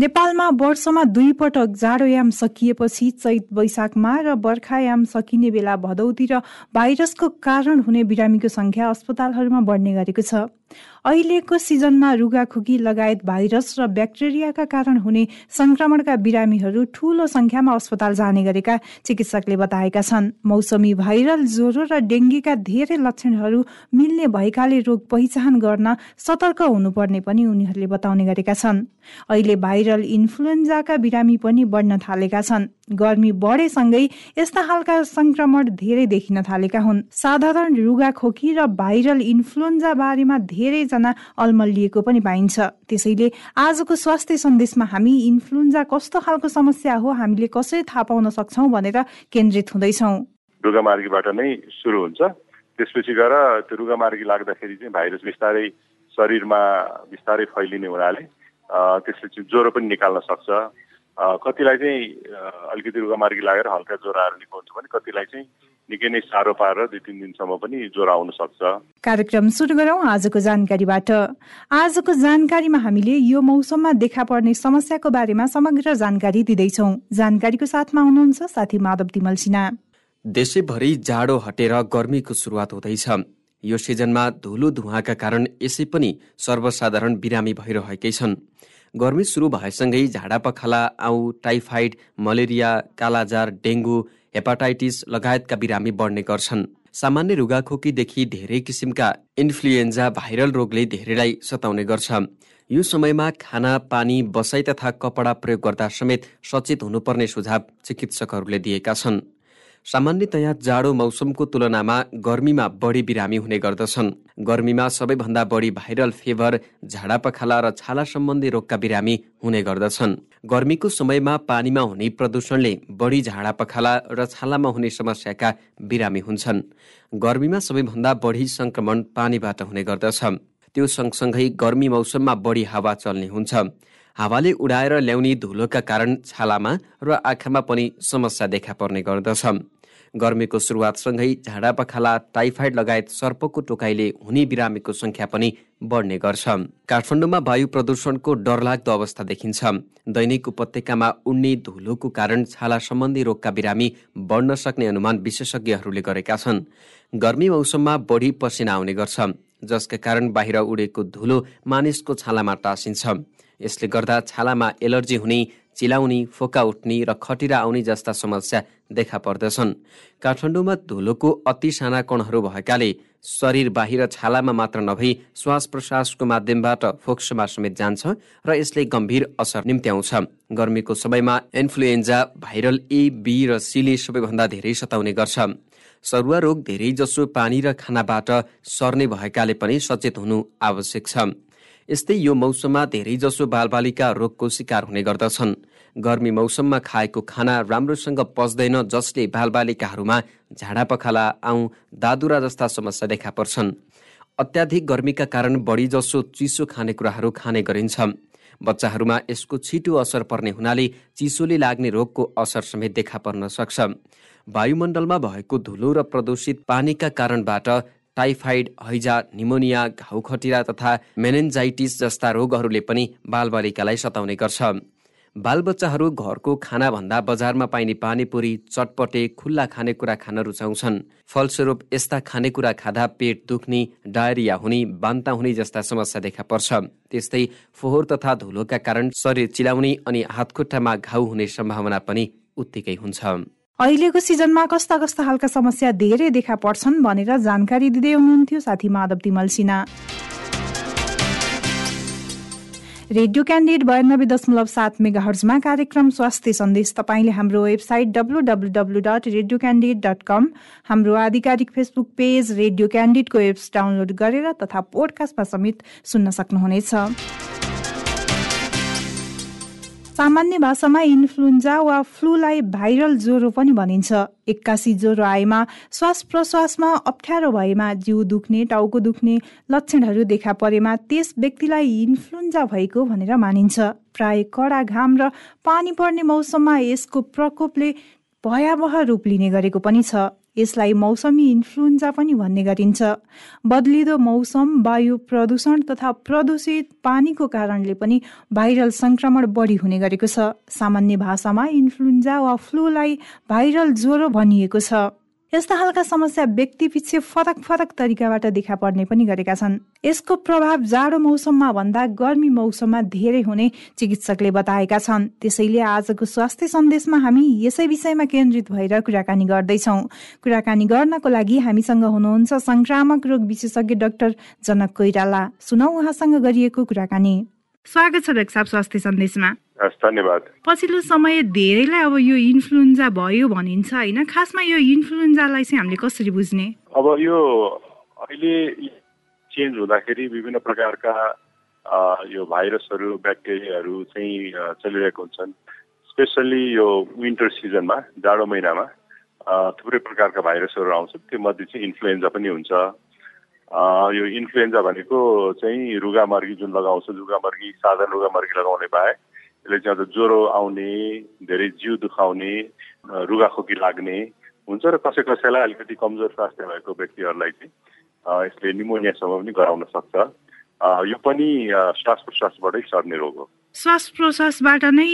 नेपालमा वर्षमा दुई पटक जाडोयाम सकिएपछि चैत वैशाखमा र बर्खायाम सकिने बेला भदौतिर भाइरसको कारण हुने बिरामीको संख्या अस्पतालहरूमा बढ्ने गरेको छ। अहिलेको सिजनमा रुगाखुकी लगायत भाइरस र ब्याक्टेरियाका कारण हुने संक्रमणका बिरामीहरू ठूलो संख्यामा अस्पताल जाने गरेका चिकित्सकले बताएका छन्। मौसमी भाइरल ज्वरो र डेङ्गीका धेरै लक्षणहरू मिल्ने भएकाले रोग पहिचान गर्न सतर्क हुनुपर्ने पनि उनीहरूले बताउने गरेका छन्। अहिले भाइरल इन्फ्लुएन्जाका बिरामी पनि बढ्न थालेका छन्। गर्मी बढेसँगै यस्ता खालका संक्रमण धेरै देखिन थालेका हुन्। साधारण रुगाखोकी र भाइरल इन्फ्लुएन्जा बारेमा धेरैजना अल्मलिएको पनि पाइन्छ। त्यसैले आजको स्वास्थ्य सन्देशमा हामी इन्फ्लुएन्जा कस्तो खालको समस्या हो हामीले कसरी थाहा पाउन सक्छौ भनेर केन्द्रित हुँदैछौ। रुगामार्गीबाट नै सुरु हुन्छ। त्यसपछि गएर त्यो रुगामार्गी लाग्दाखेरि चाहिँ भाइरस बिस्तारै शरीरमा बिस्तारै फैलिने हुनाले त्यसपछि ज्वरो पनि निकाल्न सक्छ। कतिलाई चाहिँ अलिकति रुगामार्गी लागेर हल्का ज्वरोहरू निको हुन्छ भने कतिलाई चाहिँ निकै नै साह्रो पारेर दुई तिन दिनसम्म पनि ज्वरो आउन सक्छ। कार्यक्रम सुरु गरौँ आजको जानकारीबाट। आजको जानकारीमा हामीले यो मौसममा देखा पर्ने समस्याको बारेमा समग्र जानकारी दिँदैछौ। जानकारीको साथमा हुनुहुन्छ साथी माधव तिमल सिन्हा। देशैभरि जाडो हटेर गर्मीको सुरुवात हुँदैछ। यो सिजनमा धुलो धुवाका कारण यसै पनि सर्वसाधारण बिरामी भइरहेकै छन्। गर्मी सुरु भएसँगै झाडा पखाला आउ टाइफाइड मलेरिया कालाजार डेङ्गु हेपाटाइटिस लगायतका बिरामी बढ्ने गर्छन्। सामान्य रुगाखोकीदेखि धेरै किसिमका इन्फ्लुएन्जा भाइरल रोगले धेरैलाई सताउने गर्छ। यो समयमा खाना पानी बसाई तथा कपडा प्रयोग गर्दा समेत सचेत हुनुपर्ने सुझाव चिकित्सकहरूले दिएका छन्। सामान्यतया जाडो मौसमको तुलनामा गर्मीमा बढी बिरामी हुने गर्दछन्। गर्मीमा सबैभन्दा बढी भाइरल फेभर झाडा पखाला र छाला सम्बन्धी रोगका बिरामी हुने गर्दछन्। गर्मीको समयमा पानीमा हुने प्रदूषणले बढी झाडा पखाला र छालामा हुने समस्याका बिरामी हुन्छन्। गर्मीमा सबैभन्दा बढी संक्रमण पानीबाट हुने गर्दछ। त्यो सँगसँगै गर्मी मौसममा बढी हावा चल्ने हुन्छ। हावाले उडाएर ल्याउने धुलोका कारण छालामा र आँखामा पनि समस्या देखा पर्ने गर्दछ। गर्मीको सुरुवातसँगै झाडा पखाला टाइफाइड लगायत सर्पको टोकाइले हुने बिरामीको संख्या पनि बढ्ने गर्छ। काठमाडौँमा वायु प्रदूषणको डरलाग्दो अवस्था देखिन्छ। दैनिक उपत्यकामा उड्ने धुलोको कारण छाला सम्बन्धी रोगका बिरामी बढ्न सक्ने अनुमान विशेषज्ञहरूले गरेका छन्। गर्मी मौसममा बढी पसिना आउने गर्छ जसका कारण बाहिर उडेको धुलो मानिसको छालामा टाँसिन्छ। यसले गर्दा छालामा एलर्जी हुने चिलाउने फोका उठ्ने र खटिरा आउने जस्ता समस्या देखा पर्दछन्। काठमाडौँमा धुलोको अति साना कणहरू भएकाले शरीर बाहिर छालामा मात्र नभई श्वास प्रश्वासको माध्यमबाट फोक्सोमा समेत जान्छ र यसले गम्भीर असर निम्त्याउँछ। गर्मीको समयमा इन्फ्लुएन्जा भाइरल ए बी र सीले सबैभन्दा धेरै सताउने गर्छ। सरुवा रोग धेरै जसो पानी र खानाबाट सर्ने भएकाले पनि सचेत हुनु आवश्यक छ। यस्तै यो मौसममा धेरैजसो बालबालिका रोगको शिकार हुने गर्दछन्। गर्मी मौसममा खाएको खाना राम्रोसँग पच्दैन जसले बालबालिकाहरूमा झाडा पखाला आउँ दादुरा जस्ता समस्या देखा पर्छन्। अत्याधिक गर्मीका कारण बढीजसो चिसो खानेकुराहरू खाने गरिन्छ। बच्चाहरूमा यसको छिटो असर पर्ने हुनाले चिसोले लाग्ने रोगको असर समेत देखा पर्न सक्छ। वायुमण्डलमा भएको धुलो र प्रदूषित पानीका कारणबाट टाइफाइड हैजा निमोनिया घाउ खटिरा तथा मेनेन्जाइटिस जस्ता रोगहरूले पनि बालबालिकालाई सताउने गर्छ। बालबच्चाहरू घरको खानाभन्दा बजारमा पाइने पानीपुरी चटपटे खुल्ला खानेकुरा खान रुचाउँछन्। फलस्वरूप यस्ता खानेकुरा खाँदा पेट दुख्ने डायरिया हुने बान्ता हुने जस्ता समस्या देखा पर्छ। त्यस्तै फोहोर तथा धुलोका कारण शरीर चिलाउने अनि हातखुट्टामा घाउ हुने सम्भावना पनि उत्तिकै हुन्छ। अहिलेको सिजनमा कस्ता कस्ता खालका समस्या धेरै देखा पर्छन् भनेर जानकारी दिँदै हुनुहुन्थ्यो साथी माधव तिमल सिन्हा। रेडियो क्यान्डिडेट बयानब्बे दशमलव सात मेगा हर्जमा कार्यक्रम स्वास्थ्य सन्देश तपाईँले हाम्रो website W dot radio candidate dot com हाम्रो आधिकारिक फेसबुक पेज रेडियो क्यान्डिडेटको एप्स डाउनलोड गरेर तथा पोडकास्टमा समेत सुन्न सक्नुहुनेछ। सामान्य भाषामा इन्फ्लुन्जा वा फ्लूलाई भाइरल ज्वरो पनि भनिन्छ। एक्कासी ज्वरो आएमा श्वास प्रश्वासमा अप्ठ्यारो भएमा जिउ दुख्ने टाउको दुख्ने लक्षणहरू देखा परेमा त्यस व्यक्तिलाई इन्फ्लुन्जा भएको भनेर मानिन्छ। प्राय कडा घाम र पानी पर्ने मौसममा यसको प्रकोपले भयावह रूप लिने गरेको पनि छ। यसलाई मौसमी इन्फ्लुन्जा पनि भन्ने गरिन्छ। बदलिदो मौसम वायु प्रदूषण तथा प्रदूषित पानीको कारणले पनि भाइरल संक्रमण बढी हुने गरेको छ। सामान्य भाषामा इन्फ्लुन्जा वा फ्लूलाई भाइरल ज्वरो भनिएको छ। यस्ता खालका समस्या व्यक्ति पछि फरक फरक तरिकाबाट देखा पर्ने पनि गरेका छन्। यसको प्रभाव जाडो मौसममा भन्दा गर्मी मौसममा धेरै हुने चिकित्सकले बताएका छन्। त्यसैले आजको स्वास्थ्य सन्देशमा हामी यसै विषयमा केन्द्रित भएर कुराकानी गर्दैछौ। कुराकानी गर्नको लागि हामीसँग हुनुहुन्छ संक्रामक रोग विशेषज्ञ डाक्टर जनक कोइराला। सुनौ उहाँसँग गरिएको कुराकानी। स्वागत छ डाक्टर स्वास्थ्य सन्देशमा। धन्यवाद। पछिल्लो समय धेरैलाई अब यो इन्फ्लुएन्जा भयो भनिन्छ होइन? खासमा यो इन्फ्लुएन्जालाई चाहिँ हामीले कसरी बुझ्ने? अब यो अहिले चेन्ज हुँदाखेरि विभिन्न प्रकारका यो भाइरसहरू ब्याक्टेरियाहरू चाहिँ चलिरहेको हुन्छन्। स्पेसल्ली यो विन्टर सिजनमा जाडो महिनामा थुप्रै प्रकारका भाइरसहरू आउँछ। त्यो मध्ये चाहिँ इन्फ्लुएन्जा पनि हुन्छ। यो इन्फ्लुएन्जा भनेको चाहिँ रुगामर्गी जुन लगाउँछ रुगामर्गी साधारण रुगामर्गी लगाउने बाहेक यसले चाहिँ अझ ज्वरो आउने धेरै जिउ दुखाउने रुगाखोकी लाग्ने हुन्छ र कसै कसैलाई अलिकति कमजोर स्वास्थ्य भएको व्यक्तिहरूलाई चाहिँ यसले निमोनियासम्म पनि गराउन सक्छ। यो पनि श्वास प्रश्वासबाटै सर्ने रोग हो। श्वास प्रश्वासबाट नै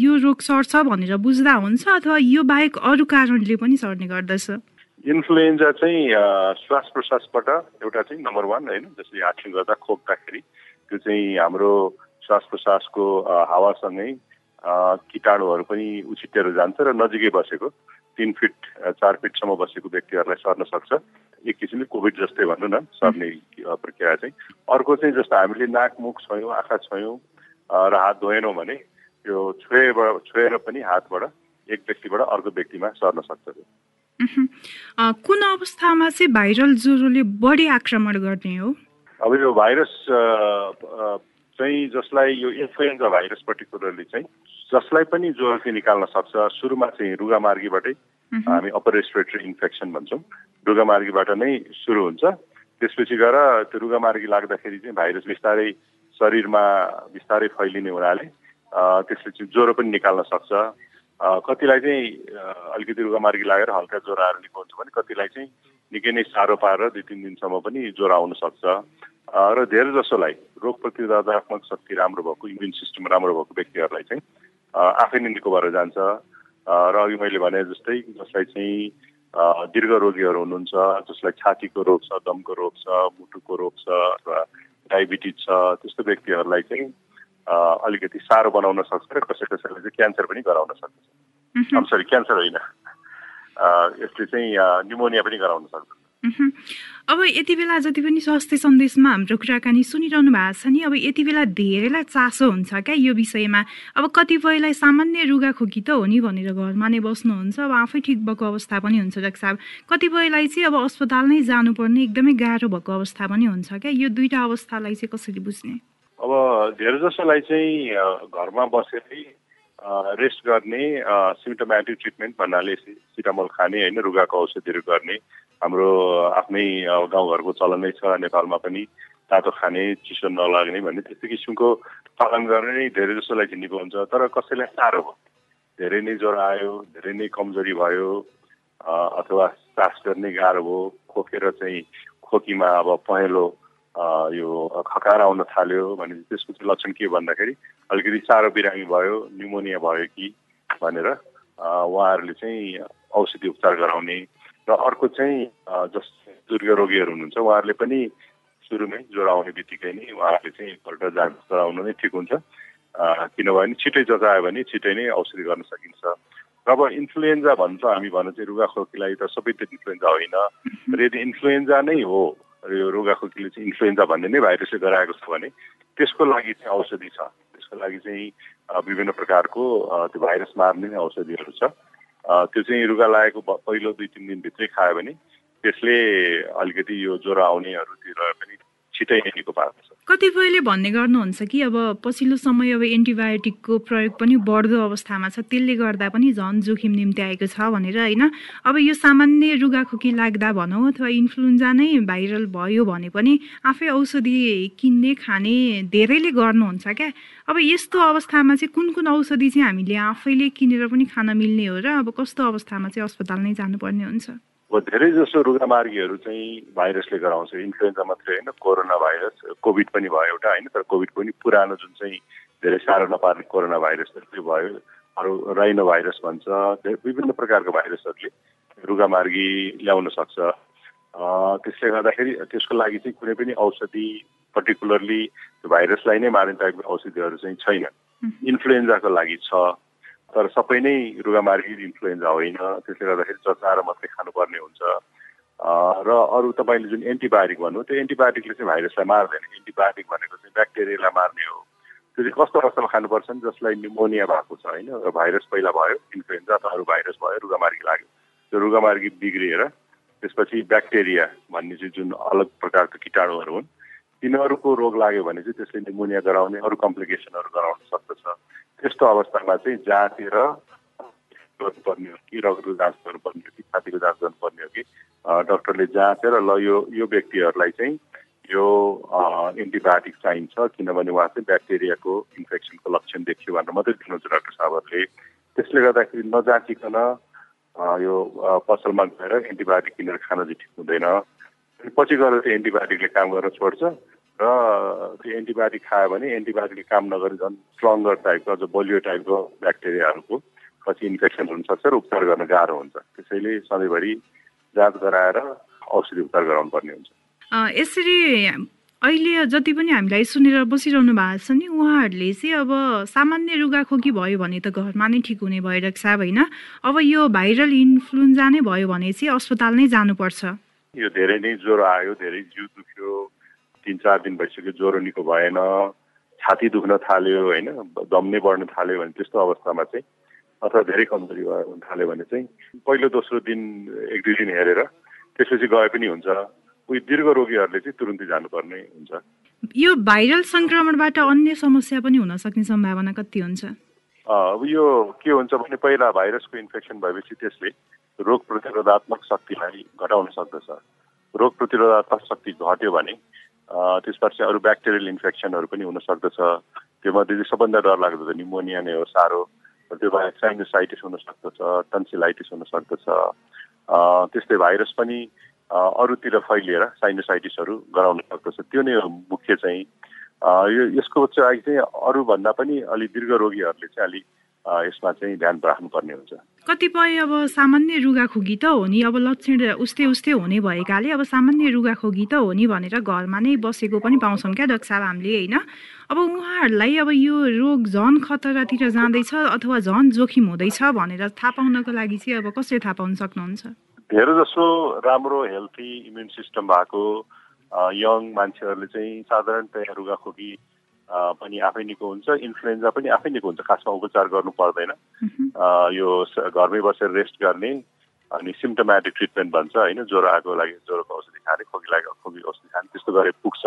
यो रोग सर्छ भनेर बुझ्दा हुन्छ अथवा यो बाहेक अरू कारणले पनि सर्ने गर्दछ? इन्फ्लुएन्जा चाहिँ श्वास प्रश्वासबाट एउटा चाहिँ नम्बर वान होइन जसले हार्टिङ गर्दा खोक्दाखेरि त्यो चाहिँ हाम्रो श्वास प्रश्वासको हावासँगै किटाणुहरू पनि उछिटेर जान्छ र नजिकै बसेको। तिन फिट चार फिटसम्म बसेको व्यक्तिहरूलाई सर्न सक्छ। एक किसिमले कोभिड जस्तै भनौँ न सर्ने प्रक्रिया चाहिँ। अर्को चाहिँ जस्तो हामीले नाक मुख छोयौँ आँखा छोयौँ र हात धोएनौँ भने यो छोएर छोएर पनि हातबाट एक व्यक्तिबाट अर्को व्यक्तिमा सर्न सक्छ कुन अवस्थामा चाहिँ भाइरल ज्वरोले बढी आक्रमण गर्ने हो? अब यो भाइरस चाहिँ जसलाई यो इन्फ्लुएन्जा भाइरस पर्टिकुलरली चाहिँ जसलाई पनि ज्वरो चाहिँ निकाल्न सक्छ। सुरुमा चाहिँ रुगामार्गीबाटै हामी अप्पर रेस्पिरेटरी इन्फेक्सन भन्छौँ। रुगामार्गीबाट नै सुरु हुन्छ। त्यसपछि गएर त्यो रुगामार्गी लाग्दाखेरि चाहिँ भाइरस बिस्तारै शरीरमा बिस्तारै फैलिने हुनाले त्यसले चाहिँ ज्वरो पनि निकाल्न सक्छ। कतिलाई चाहिँ अलिकति रुगामार्गी लागेर हल्का ज्वरो आएर हुन्छ भने कतिलाई चाहिँ निकै नै साह्रो पारेर दुई तिन दिनसम्म पनि ज्वरो आउन सक्छ। र धेरै जसोलाई रोग प्रतिरोधात्मक शक्ति राम्रो भएको इम्युन सिस्टम राम्रो भएको व्यक्तिहरूलाई चाहिँ आफै नै निको भएर जान्छ र अघि मैले भने जस्तै जसलाई चाहिँ दीर्घ रोगीहरू हुनुहुन्छ जसलाई छातीको रोग छ दमको रोग छ मुटुको रोग छ अथवा डायबिटिज छ त्यस्तो व्यक्तिहरूलाई चाहिँ अलिकति साह्रो बनाउन सक्छ र कसै कसैलाई चाहिँ क्यान्सर पनि गराउन सक्छ सरी क्यान्सर होइन यसले चाहिँ निमोनिया पनि गराउन सक्छ अब यति बेला जति पनि स्वास्थ्य सन्देशमा हाम्रो कुराकानी सुनिरहनु भएको छ नि अब यति बेला धेरैलाई चासो हुन्छ क्या यो विषयमा अब कतिपयलाई सामान्य रुगाखोकी त हो नि भनेर घरमा नै बस्नुहुन्छ अब आफै ठिक भएको अवस्था पनि हुन्छ डाक्टर साहब कतिपयलाई चाहिँ अब अस्पताल नै जानुपर्ने एकदमै गाह्रो भएको अवस्था पनि हुन्छ क्या यो दुइटा अवस्थालाई चाहिँ कसरी बुझ्ने अब धेरै जसोलाई चाहिँ घरमा बसेरै रेस्ट गर्ने सिम्टोमेटिक ट्रिटमेन्ट भन्नाले सिटामोल खाने होइन रुगाको औषधिहरू गर्ने हाम्रो आफ्नै गाउँघरको चलनै छ नेपालमा पनि तातो खाने चिसो नलाग्ने भन्ने त्यस्तो किसिमको पालन गर्ने नै धेरै जसोलाई झिन्डिको हुन्छ तर कसैलाई साह्रो भयो? धेरै नै ज्वरो आयो धेरै नै कमजोरी भयो अथवा सास गर्ने गाह्रो भयो खोकेर चाहिँ खोकीमा अब पहेँलो यो खकार आउन थाल्यो भने त्यसको चाहिँ लक्षण के भन्दाखेरि अलिकति साह्रो बिरामी भयो न्युमोनिया भयो कि भनेर उहाँहरूले चाहिँ औषधि उपचार गराउने र अर्को चाहिँ जस दुर्ग रोगीहरू हुनुहुन्छ उहाँहरूले पनि सुरुमै ज्वरो आउने बित्तिकै नै उहाँहरूले चाहिँ एकपल्ट जाँच गराउनु नै ठिक हुन्छ। किनभने छिटै जजायो भने छिटै नै औषधि गर्न सकिन्छ। र अब इन्फ्लुएन्जा भन्छ हामी भन्न चाहिँ रुगाखोकीलाई त सबै त इन्फ्लुएन्जा होइन। र यदि इन्फ्लुएन्जा नै हो यो रुगाखोकीले चाहिँ इन्फ्लुएन्जा भन्ने नै भाइरसले गराएको छ भने त्यसको लागि चाहिँ औषधि छ। त्यसको लागि चाहिँ विभिन्न प्रकारको त्यो भाइरस मार्ने नै औषधिहरू छ। त्यो चाहिँ रुगा लागेको पहिलो दुई तिन दिनभित्रै खायो भने त्यसले अलिकति यो ज्वरो आउनेहरूतिर पनि छिटै निको पार्दछ कतिपयले भन्ने गर्नुहुन्छ कि अब पछिल्लो समय अब एन्टिबायोटिकको प्रयोग पनि बढ्दो अवस्थामा छ त्यसले गर्दा पनि झन् जोखिम निम्ति आएको छ भनेर होइन? अब यो सामान्य रुगाखोकी लाग्दा भनौँ अथवा इन्फ्लुन्जा नै भाइरल भयो भने पनि आफै औषधि किन्ने खाने धेरैले गर्नुहुन्छ क्या? अब यस्तो अवस्थामा चाहिँ कुन कुन औषधि चाहिँ हामीले आफैले किनेर पनि खान मिल्ने हो र अब कस्तो अवस्थामा चाहिँ अस्पताल नै जानुपर्ने हुन्छ? अब धेरै जसो रुगामार्गीहरू चाहिँ भाइरसले गराउँछ। इन्फ्लुएन्जा मात्रै होइन कोरोना भाइरस कोभिड पनि भयो एउटा होइन? तर कोभिड पनि पुरानो जुन चाहिँ धेरै साह्रो नपार्ने कोरोना भाइरस त्यो भयो अरू राइनो भाइरस भन्छ विभिन्न प्रकारको भाइरसहरूले रुगामार्गी ल्याउन सक्छ। त्यसले गर्दाखेरि त्यसको लागि चाहिँ कुनै पनि औषधि पर्टिकुलरली भाइरसलाई नै मार्ने टाइपको औषधिहरू चाहिँ छैन इन्फ्लुएन्जाको लागि छ तर सबै नै रुगामार्गी इन्फ्लुएन्जा होइन त्यसले गर्दाखेरि जचाएर मात्रै खानुपर्ने हुन्छ। र अरू तपाईँले जुन एन्टिबायोटिक भन्नु त्यो एन्टिबायोटिकले चाहिँ भाइरसलाई मार्दैन। एन्टिबायोटिक भनेको चाहिँ ब्याक्टेरियालाई मार्ने हो। त्यो चाहिँ कस्तो अवस्थामा खानुपर्छ नि जसलाई निमोनिया भएको छ होइन र भाइरस पहिला भयो इन्फ्लुएन्जा अथवा अरू भाइरस भयो रुगामार्गी लाग्यो त्यो रुगामार्गी बिग्रिएर त्यसपछि ब्याक्टेरिया भन्ने चाहिँ जुन अलग प्रकारको किटाणुहरू हुन् तिनीहरूको रोग लाग्यो भने चाहिँ त्यसले निमोनिया गराउने अरू कम्प्लिकेसनहरू गराउन सक्दछ। त्यस्तो अवस्थामा चाहिँ जाँचेर गर्नुपर्ने हो कि रगतको जाँच गर्नुपर्ने हो कि छातीको जाँच गर्नुपर्ने हो कि डक्टरले जाँचेर ल यो यो व्यक्तिहरूलाई चाहिँ यो एन्टिबायोटिक चाहिन्छ किनभने उहाँ चाहिँ ब्याक्टेरियाको इन्फेक्सनको लक्षण देखियो भनेर मात्रै दिनुहुन्छ डाक्टर साहबहरूले। त्यसले गर्दाखेरि नजाँचिकन यो पसलमा गएर एन्टिबायोटिक किनेर खान चाहिँ ठिक हुँदैन। पछि गएर त्यो एन्टिबायोटिकले काम गर्न छोड्छ र त्यो एन्टिबायोटिक खायो भने एन्टिबायोटिकले काम नगरी झन् स्ट्रङ्गर टाइपको अझ बलियो टाइपको ब्याक्टेरियाहरूको पछि इन्फेक्सन हुनसक्छ र उपचार गर्न गाह्रो हुन्छ। त्यसैले सधैँभरि जाँच गराएर औषधि उपचार गराउनु पर्ने हुन्छ यसरी अहिले जति पनि हामीलाई सुनेर बसिरहनु भएको छ नि उहाँहरूले चाहिँ अब सामान्य रुगाखोकी भयो भने त घरमा नै ठिक हुने भइरहेको छ होइन? अब यो भाइरल इन्फ्लुन्जा नै भयो भने चाहिँ अस्पताल नै जानुपर्छ। यो धेरै नै ज्वरो आयो धेरै जिउ दुख्यो तिन चार दिन भइसक्यो ज्वरो निको भएन छाती दुख्न थाल्यो होइन दम नै बढ्न थाल्यो भने त्यस्तो अवस्थामा चाहिँ अथवा धेरै कमजोरी भयो हुन थाल्यो भने चाहिँ पहिलो दोस्रो दिन एक दुई दिन हेरेर त्यसपछि गए पनि हुन्छ। उयो दीर्घ रोगीहरूले चाहिँ तुरुन्तै जानुपर्ने हुन्छ। यो भाइरल सङ्क्रमणबाट अन्य समस्या पनि हुन सक्ने सम्भावना कति हुन्छ? अब यो के हुन्छ भने पहिला भाइरसको इन्फेक्सन भएपछि त्यसले रोग प्रतिरोधात्मक शक्तिलाई घटाउन सक्दछ। रोग प्रतिरोधात्मक शक्ति घट्यो भने त्यसपछि अरू ब्याक्टेरियल इन्फेक्सनहरू पनि हुन सक्दछ। त्यो मध्ये चाहिँ सबभन्दा डरलाग्दो त निमोनिया नै हो साह्रो। त्यो बाहेक साइनोसाइटिस हुन सक्दछ टन्सिलाइटिस हुन सक्दछ। त्यस्तै भाइरस पनि अरूतिर फैलिएर साइनोसाइटिसहरू गराउन सक्दछ। त्यो नै मुख्य चाहिँ। यो यसको चाहिँ अरूभन्दा पनि अलिक दीर्घ रोगीहरूले चाहिँ अलिक यसमा चाहिँ ध्यान राख्नुपर्ने हुन्छ। कतिपय अब सामान्य रुगाखोकी त हो नि अब लक्षण उस्तै उस्तै हुने भएकाले अब सामान्य रुगाखोकी त हो नि भनेर घरमा नै बसेको पनि पाउँछौँ क्या डाक्टर साहब हामीले होइन? अब उहाँहरूलाई अब यो रोग झन खतरातिर जाँदैछ अथवा झन जोखिम हुँदैछ भनेर थाहा पाउनको लागि चाहिँ अब कसरी थाहा पाउन सक्नुहुन्छ? धेरै जसो राम्रो हेल्थी इम्युन सिस्टम भएको यङ मान्छेहरूले चाहिँ साधारणतया रुगाखोकी पनि आफै निको हुन्छ इन्फ्लुएन्जा पनि आफै निको हुन्छ खासमा उपचार गर्नु पर्दैन। यो घरमै बसेर रेस्ट गर्ने अनि सिम्टोमेटिक ट्रिटमेन्ट भन्छ होइन ज्वरो आएको लागि ज्वरोको औषधि खाने खोकी लाग्यो खोकी औषधि खाने त्यस्तो गरे पुग्छ।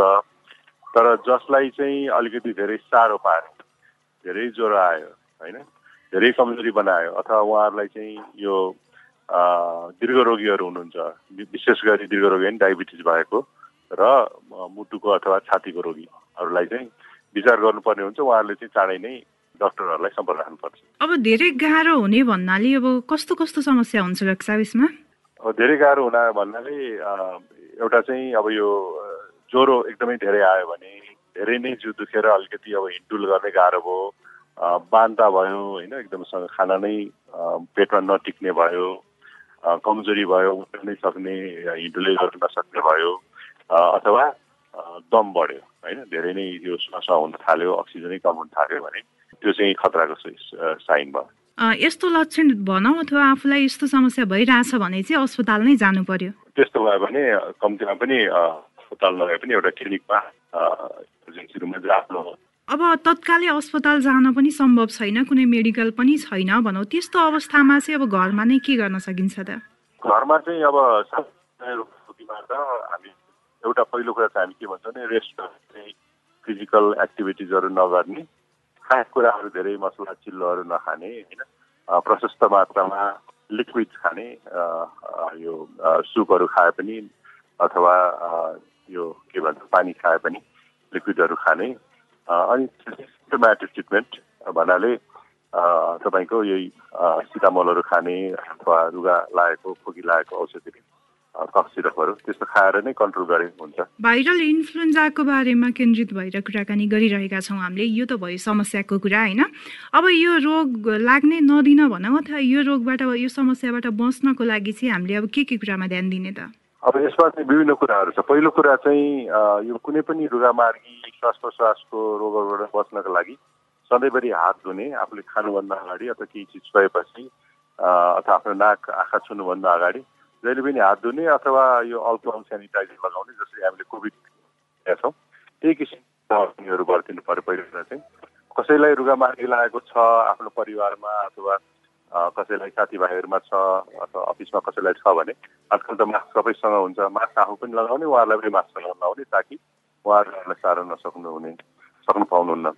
तर जसलाई चाहिँ अलिकति धेरै साह्रो पार्यो धेरै ज्वरो आयो होइन धेरै कमजोरी बनायो अथवा उहाँहरूलाई चाहिँ यो दीर्घ रोगीहरू हुनुहुन्छ विशेष गरी दीर्घ रोगी पनि डायबिटिज भएको र मुटुको अथवा छातीको रोगीहरूलाई चाहिँ विचार गर्नुपर्ने हुन्छ। उहाँहरूले चाहिँ चाँडै नै डक्टरहरूलाई सम्पर्क राख्नुपर्छ। अब धेरै गाह्रो हुने भन्नाले अब कस्तो कस्तो समस्या हुन्छ यसमा अब धेरै गाह्रो हुन भन्नाले एउटा चाहिँ अब यो ज्वरो एकदमै धेरै आयो भने धेरै नै जिउ दुखेर अलिकति अब हिँडडुल गर्ने गाह्रो भयो। बान्ता भयो होइन एकदमसँग खाना नै पेटमा नटिक्ने भयो। कमजोरी भयो उठ्न नै सक्ने हिँडुलै गर्न नसक्ने भयो। अथवा दम बढ्यो। होइन? धेरै नै यो श्वास हुन थाल्यो अक्सिजनै कम हुन थाल्यो भने त्यो चाहिँ खतराको साइन भयो। यस्तो लक्षण भनौँ अथवा आफूलाई यस्तो समस्या भइरहेछ भने चाहिँ अस्पताल नै जानु पर्यो। त्यस्तो भयो भने कम्तीमा पनि अस्पताल नभए पनि एउटा क्लिनिकमा इमर्जेन्सी रुममा अब तत्कालै अस्पताल जान पनि सम्भव छैन कुनै मेडिकल पनि छैन भनौँ। त्यस्तो अवस्थामा चाहिँ अब घरमा नै के गर्न सकिन्छ त? घरमा चाहिँ अब हामी एउटा पहिलो कुरा चाहिँ हामी के भन्छौँ भने रेस्ट फिजिकल एक्टिभिटिजहरू नगर्ने खास कुराहरू धेरै मसला चिल्लोहरू नखाने होइन? प्रशस्त मात्रामा लिक्विड खाने यो सुपहरू खाए पनि अथवा यो के भन्छ पानी खाए पनि लिक्विडहरू खाने। अनि सिम्टोमेटिक ट्रिटमेन्ट भन्नाले तपाईँको यही सिटामलहरू खाने अथवा रुगा लागेको खोकी लागेको औषधि कफ सिरपहरू त्यस्तो खाएर नै कन्ट्रोल गरे हुन्छ। भाइरल इन्फ्लुएन्जाको बारेमा केन्द्रित भएर कुराकानी गरिरहेका छौँ हामीले यो त भयो समस्याको कुरा होइन? अब यो रोग लाग्ने नदिन भनौँ अथवा यो रोगबाट यो समस्याबाट बच्नको लागि चाहिँ हामीले अब के के कुरामा ध्यान दिने त? अब यसमा चाहिँ विभिन्न कुराहरू छ। पहिलो कुरा चाहिँ यो कुनै पनि रुगामार्गी श्वास प्रश्वासको रोगहरूबाट बच्नको लागि सधैँभरि हात धुने आफूले खानुभन्दा अगाडि अथवा केही चिज छोएपछि अथवा आफ्नो नाक आँखा छुनुभन्दा अगाडि जहिले पनि हात धुने अथवा यो अल्कोहल सेनिटाइजर लगाउने जसरी हामीले कोभिड छौँ त्यही किसिमहरू गरिदिनु पऱ्यो पहिलो चाहिँ कसैलाई रुगामार्गी लागेको छ आफ्नो परिवारमा अथवा कसैलाई साथीभाइहरूमा छ अथवा अफिसमा कसैलाई छ भने आजकल त मास्क सबैसँग हुन्छ मास्क आफू पनि लगाउने उहाँहरूलाई पनि मास्क लगाउने ताकि उहाँहरूलाई साह्रो नसक्नु हुने सक्नु पाउनुहुन्न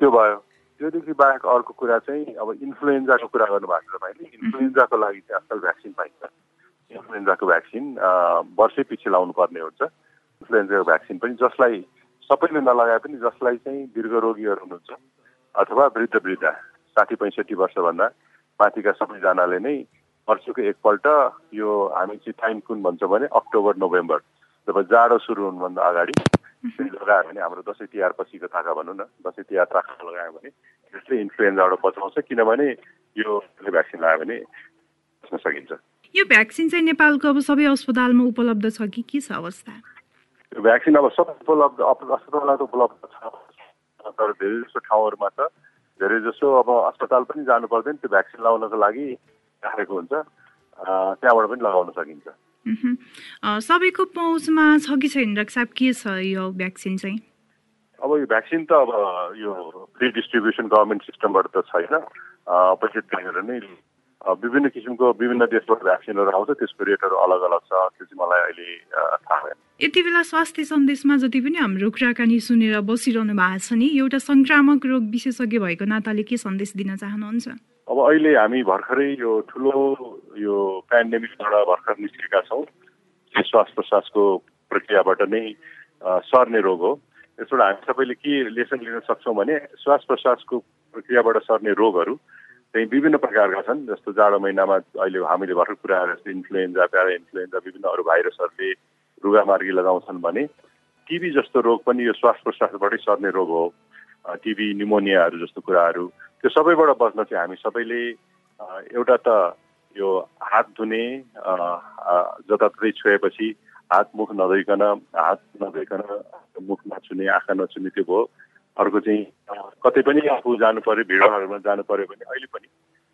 त्यो भयो त्योदेखि बाहेक अर्को कुरा चाहिँ अब इन्फ्लुएन्जाको कुरा गर्नुभएको छ तपाईँले इन्फ्लुएन्जाको लागि चाहिँ आजकल भ्याक्सिन पाइन्छ इन्फ्लुएन्जाको भ्याक्सिन वर्षै पछि लाउनु पर्ने हुन्छ। इन्फ्लुएन्जाको भ्याक्सिन पनि जसलाई सबैले नलगाए पनि जसलाई चाहिँ दीर्घ रोगीहरू हुनुहुन्छ अथवा वृद्ध वृद्ध साठी पैँसठी वर्षभन्दा माथिका सबैजनाले नै वर्षको एकपल्ट यो हामी चाहिँ टाइम कुन भन्छौँ भने अक्टोबर नोभेम्बर जब जाडो सुरु हुनुभन्दा अगाडि लगायो भने हाम्रो दसैँ तिहार पछिको ताका भनौँ न। दसैँ तिहार ताका लगायो भने त्यसले इन्फ्लुएन्जाबाट बचाउँछ किनभने यो भ्याक्सिन लगायो भने बच्न सकिन्छ। यो भ्याक्सिन चाहिँ नेपालको अब सबै अस्पतालमा उपलब्ध छ कि के छ अवस्था? भ्याक्सिन अब सबै उपलब्ध अस्पतालमा त उपलब्ध छ। तर धेरै जसो ठाउँहरूमा छ धेरै जसो अब अस्पताल पनि जानु पर्दैन त्यो भ्याक्सिन लगाउनको लागि राखेको हुन्छ। त्यहाँबाट पनि लगाउन सकिन्छ। सबैको पहुँचमा छ कि छैन साहब के छ यो भ्याक्सिन चाहिँ? अब यो भ्याक्सिन त अब यो फ्री डिस्ट्रिब्युसन गभर्मेन्ट सिस्टमबाट त छैन। बजेट दिएर नै विभिन्न किसिमको विभिन्न देशबाट भ्याक्सिनहरू आउँछ त्यसको रेटहरू अलग अलग छ त्यो चाहिँ मलाई अहिले थाहा भएन। यति बेला स्वास्थ्य सन्देशमा जति पनि हाम्रो कुराकानी सुनेर बसिरहनु भएको छ नि एउटा संक्रामक रोग विशेषज्ञ भएको नाताले के सन्देश दिन चाहनुहुन्छ? अब अहिले हामी भर्खरै यो ठुलो यो पेन्डेमिकबाट भर्खर निस्केका छौँ। श्वास प्रश्वासको प्रक्रियाबाट नै सर्ने रोग हो। यसबाट हामी सबैले के लेसन लिन सक्छौँ भने श्वास प्रश्वासको प्रक्रियाबाट सर्ने रोगहरू चाहिँ विभिन्न प्रकारका छन् जस्तो जाडो महिनामा अहिले हामीले भर्खर कुरा जस्तो इन्फ्लुएन्जा प्यारा इन्फ्लुएन्जा विभिन्न अरू भाइरसहरूले रुगामार्गी लगाउँछन् भने टिबी जस्तो रोग पनि यो श्वास प्रश्वासबाटै सर्ने रोग हो। टिबी निमोनियाहरू जस्तो कुराहरू त्यो सबैबाट बस्न चाहिँ हामी सबैले एउटा त यो हात धुने जताततै छोएपछि हात मुख नधोइकन हात नधोइकन मुख नछुने आँखा नछुने त्यो भयो। अर्को चाहिँ कतै पनि आफू जानु पर्यो भिडहरूमा जानु पर्यो भने अहिले पनि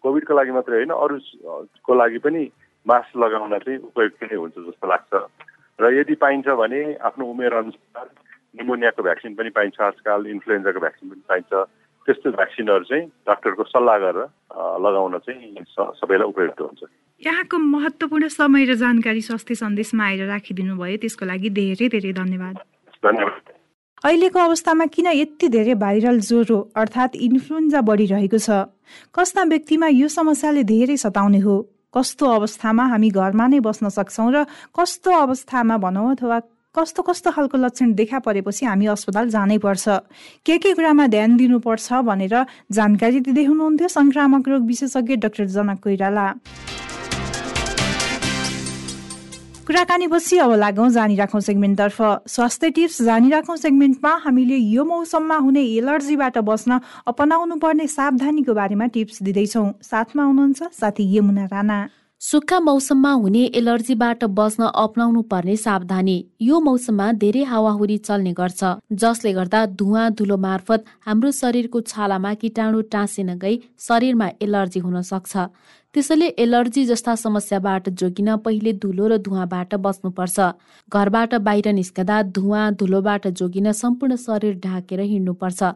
कोभिडको लागि मात्रै होइन अरूको लागि पनि मास्क लगाउन चाहिँ उपयुक्त नै हुन्छ जस्तो लाग्छ। र यदि पाइन्छ भने आफ्नो उमेर अनुसार निमोनियाको भ्याक्सिन पनि पाइन्छ आजकल इन्फ्लुएन्जाको भ्याक्सिन पनि पाइन्छ। त्यस्तो भ्याक्सिनहरू चाहिँ डाक्टरको सल्लाह गरेर लगाउन चाहिँ सबैलाई उपयुक्त हुन्छ। यहाँको महत्त्वपूर्ण समय र जानकारी स्वास्थ्य सन्देशमा आएर राखिदिनु भयो त्यसको लागि धेरै धेरै धन्यवाद। धन्यवाद। अहिलेको अवस्थामा किन यति धेरै भाइरल ज्वरो अर्थात् इन्फ्लुएन्जा बढिरहेको छ? कस्ता व्यक्तिमा यो समस्याले धेरै सताउने हो? कस्तो अवस्थामा हामी घरमा नै बस्न सक्छौँ र कस्तो अवस्थामा भनौँ अथवा कस्तो कस्तो खालको लक्षण देखा परेपछि हामी अस्पताल जानै पर्छ? के के कुरामा ध्यान दिनुपर्छ भनेर जानकारी दिँदै हुनुहुन्थ्यो संक्रामक रोग विशेषज्ञ डाक्टर जनक कोइराला। कुराकानी पछि अब लागौँ जानिराखौँ सेगमेन्टतर्फ। स्वास्थ्य टिप्स जानिराखौँ सेगमेन्टमा। हामीले यो मौसममा हुने एलर्जीबाट बस्न अपनाउनु पर्ने सावधानीको बारेमा टिप्स दिँदैछौँ। साथमा हुनुहुन्छ साथी यमुना राणा। सुक्खा मौसममा हुने एलर्जीबाट बस्न अप्नाउनु पर्ने सावधानी यो मौसममा धेरै हावाहुरी चल्ने गर्छ जसले गर्दा धुवा धुलो मार्फत हाम्रो शरीरको छालामा किटाणु टाँसिन गई शरीरमा एलर्जी हुन सक्छ। त्यसैले एलर्जी जस्ता समस्याबाट जोगिन पहिले धुलो र धुवाबाट बस्नुपर्छ घरबाट बाहिर निस्कदा धुवा धुलोबाट जोगिन सम्पूर्ण शरीर ढाकेर हिँड्नुपर्छ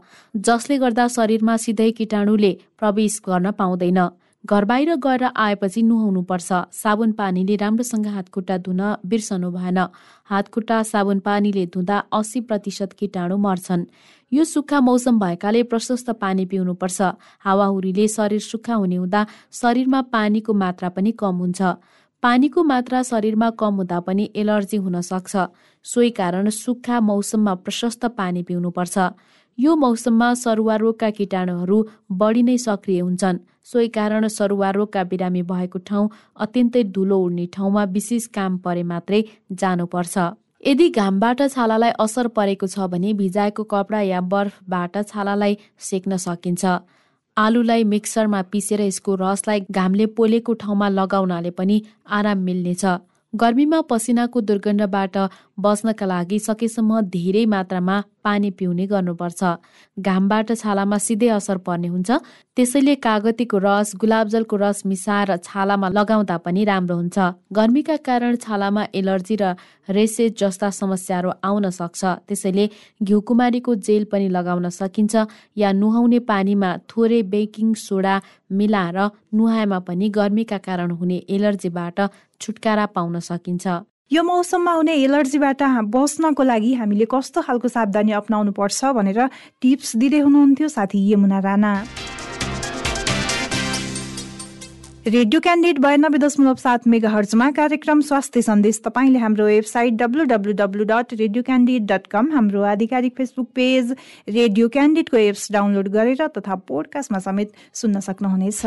जसले गर्दा शरीरमा सिधै किटाणुले प्रवेश गर्न पाउँदैन। घर बाहिर गएर आएपछि नुहाउनुपर्छ। साबुन पानीले राम्रोसँग हातखुट्टा धुन बिर्सनु भएन। हातखुट्टा साबुन पानीले धुँदा अस्सी प्रतिशत किटाणु मर्छन्। यो सुक्खा मौसम भएकाले प्रशस्त पानी पिउनुपर्छ। हावाहुरीले शरीर सुक्खा हुने हुँदा शरीरमा पानीको मात्रा पनि कम हुन्छ। पानीको मात्रा शरीरमा कम हुँदा पनि एलर्जी हुन सक्छ। सोही कारण सुक्खा मौसममा प्रशस्त पानी पिउनुपर्छ। यो मौसममा सरुवा रोगका किटाणुहरू बढी नै सक्रिय हुन्छन्। सोही कारण सरुवा रोगका बिरामी भएको ठाउँ अत्यन्तै धुलो उड्ने ठाउँमा विशेष काम परे मात्रै जानुपर्छ। यदि घामबाट छालालाई असर परेको छ भने भिजाएको कपडा या बर्फबाट छालालाई सेक्न सकिन्छ। आलुलाई मिक्सरमा पिसेर यसको रसलाई घामले पोलेको ठाउँमा लगाउनाले पनि आराम मिल्नेछ। गर्मीमा पसिनाको दुर्गन्धबाट बस्नका लागि सकेसम्म धेरै मात्रामा पानी पिउने गर्नुपर्छ। घामबाट छालामा सिधै असर पर्ने हुन्छ। त्यसैले कागतीको रस गुलाबजलको रस मिसाएर छालामा लगाउँदा पनि राम्रो हुन्छ। गर्मीका कारण छालामा एलर्जी र रेसेज जस्ता समस्याहरू आउन सक्छ। त्यसैले घिउकुमारीको जेल पनि लगाउन सकिन्छ या नुहाउने पानीमा थोरै बेकिङ सोडा मिलाएर नुहाएमा पनि गर्मीका कारण हुने एलर्जीबाट छुटकारा पाउन सकिन्छ। यो मौसममा हुने एलर्जीबाट बस्नको लागि हामीले कस्तो खालको सावधानी अप्नाउनु पर्छ भनेर टिप्स दिँदै हुनुहुन्थ्यो साथी यमुना राणा। रेडियो क्यान्डिडेट बयानब्बे दशमलव सात मेगा हर्जमा कार्यक्रम स्वास्थ्य सन्देश तपाईँले हाम्रो website W W W dot radio candidate dot com हाम्रो आधिकारिक फेसबुक पेज रेडियो क्यान्डिडेटको एप्स डाउनलोड गरेर तथा पोडकास्टमा समेत सुन्न सक्नुहुनेछ।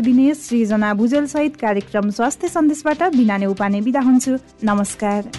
दिने सृजना भुजेल सहित कार्यक्रम स्वास्थ्य सन्देशबाट बिना उपाने बिदा हुन्छु। नमस्कार।